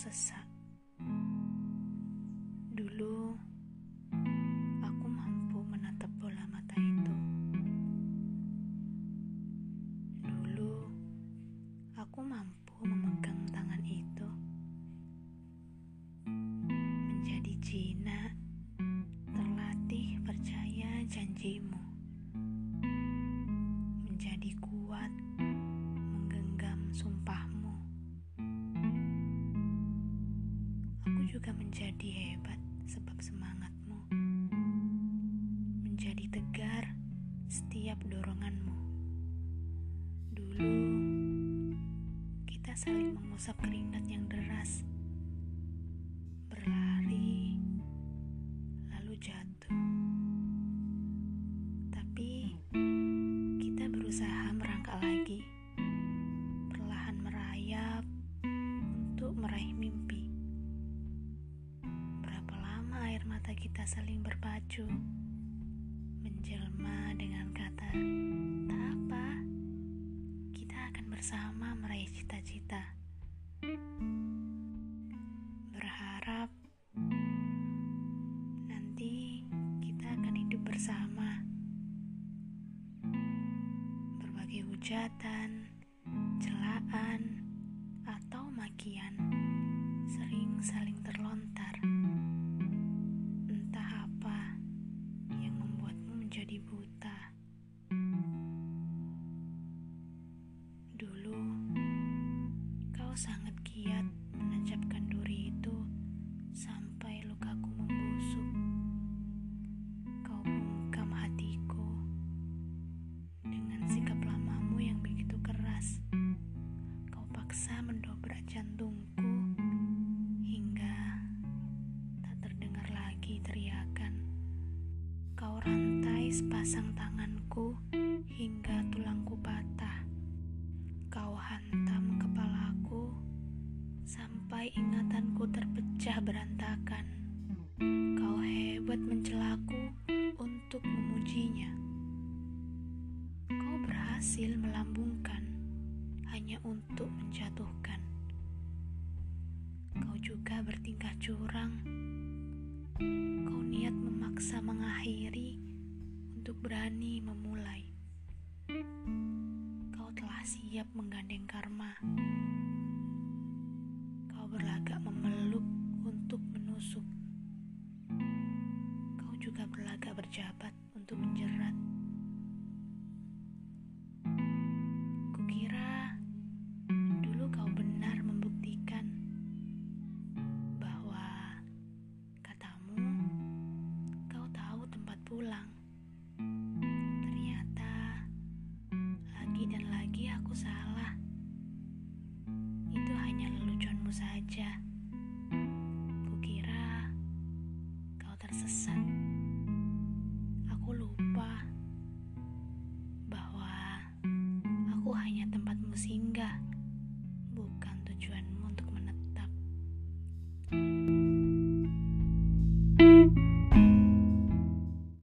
sesak. Dulu, aku mampu menatap bola mata itu. Dulu, aku mampu memegang tangan itu. Menjadi jinak, terlatih percaya janjimu. Juga menjadi hebat sebab semangatmu. Menjadi tegar setiap doronganmu. Dulu, kita saling mengusap keringat yang deras. Berlari, lalu jatuh. Tapi, kita berusaha merangkak lagi. Mata kita saling berpacu, menjelma dengan kata, "Tak apa, kita akan bersama meraih cita-cita." Berharap nanti kita akan hidup bersama. Berbagai hujatan, celaan, buta. Dulu, kau sangat giat menancapkan duri itu sampai lukaku membusuk. Kau bungkam hatiku dengan sikap lamamu yang begitu keras. Kau paksa mendobrak jantungku sepasang tanganku hingga tulangku patah. Kau hantam kepalaku sampai ingatanku terpecah berantakan. Kau hebat mencelaku untuk memujinya. Kau berhasil melambungkan hanya untuk menjatuhkan. Kau juga bertingkah curang. Kau niat memaksa mengakhiri untuk berani memulai. Kau telah siap menggandeng karma. Singgah,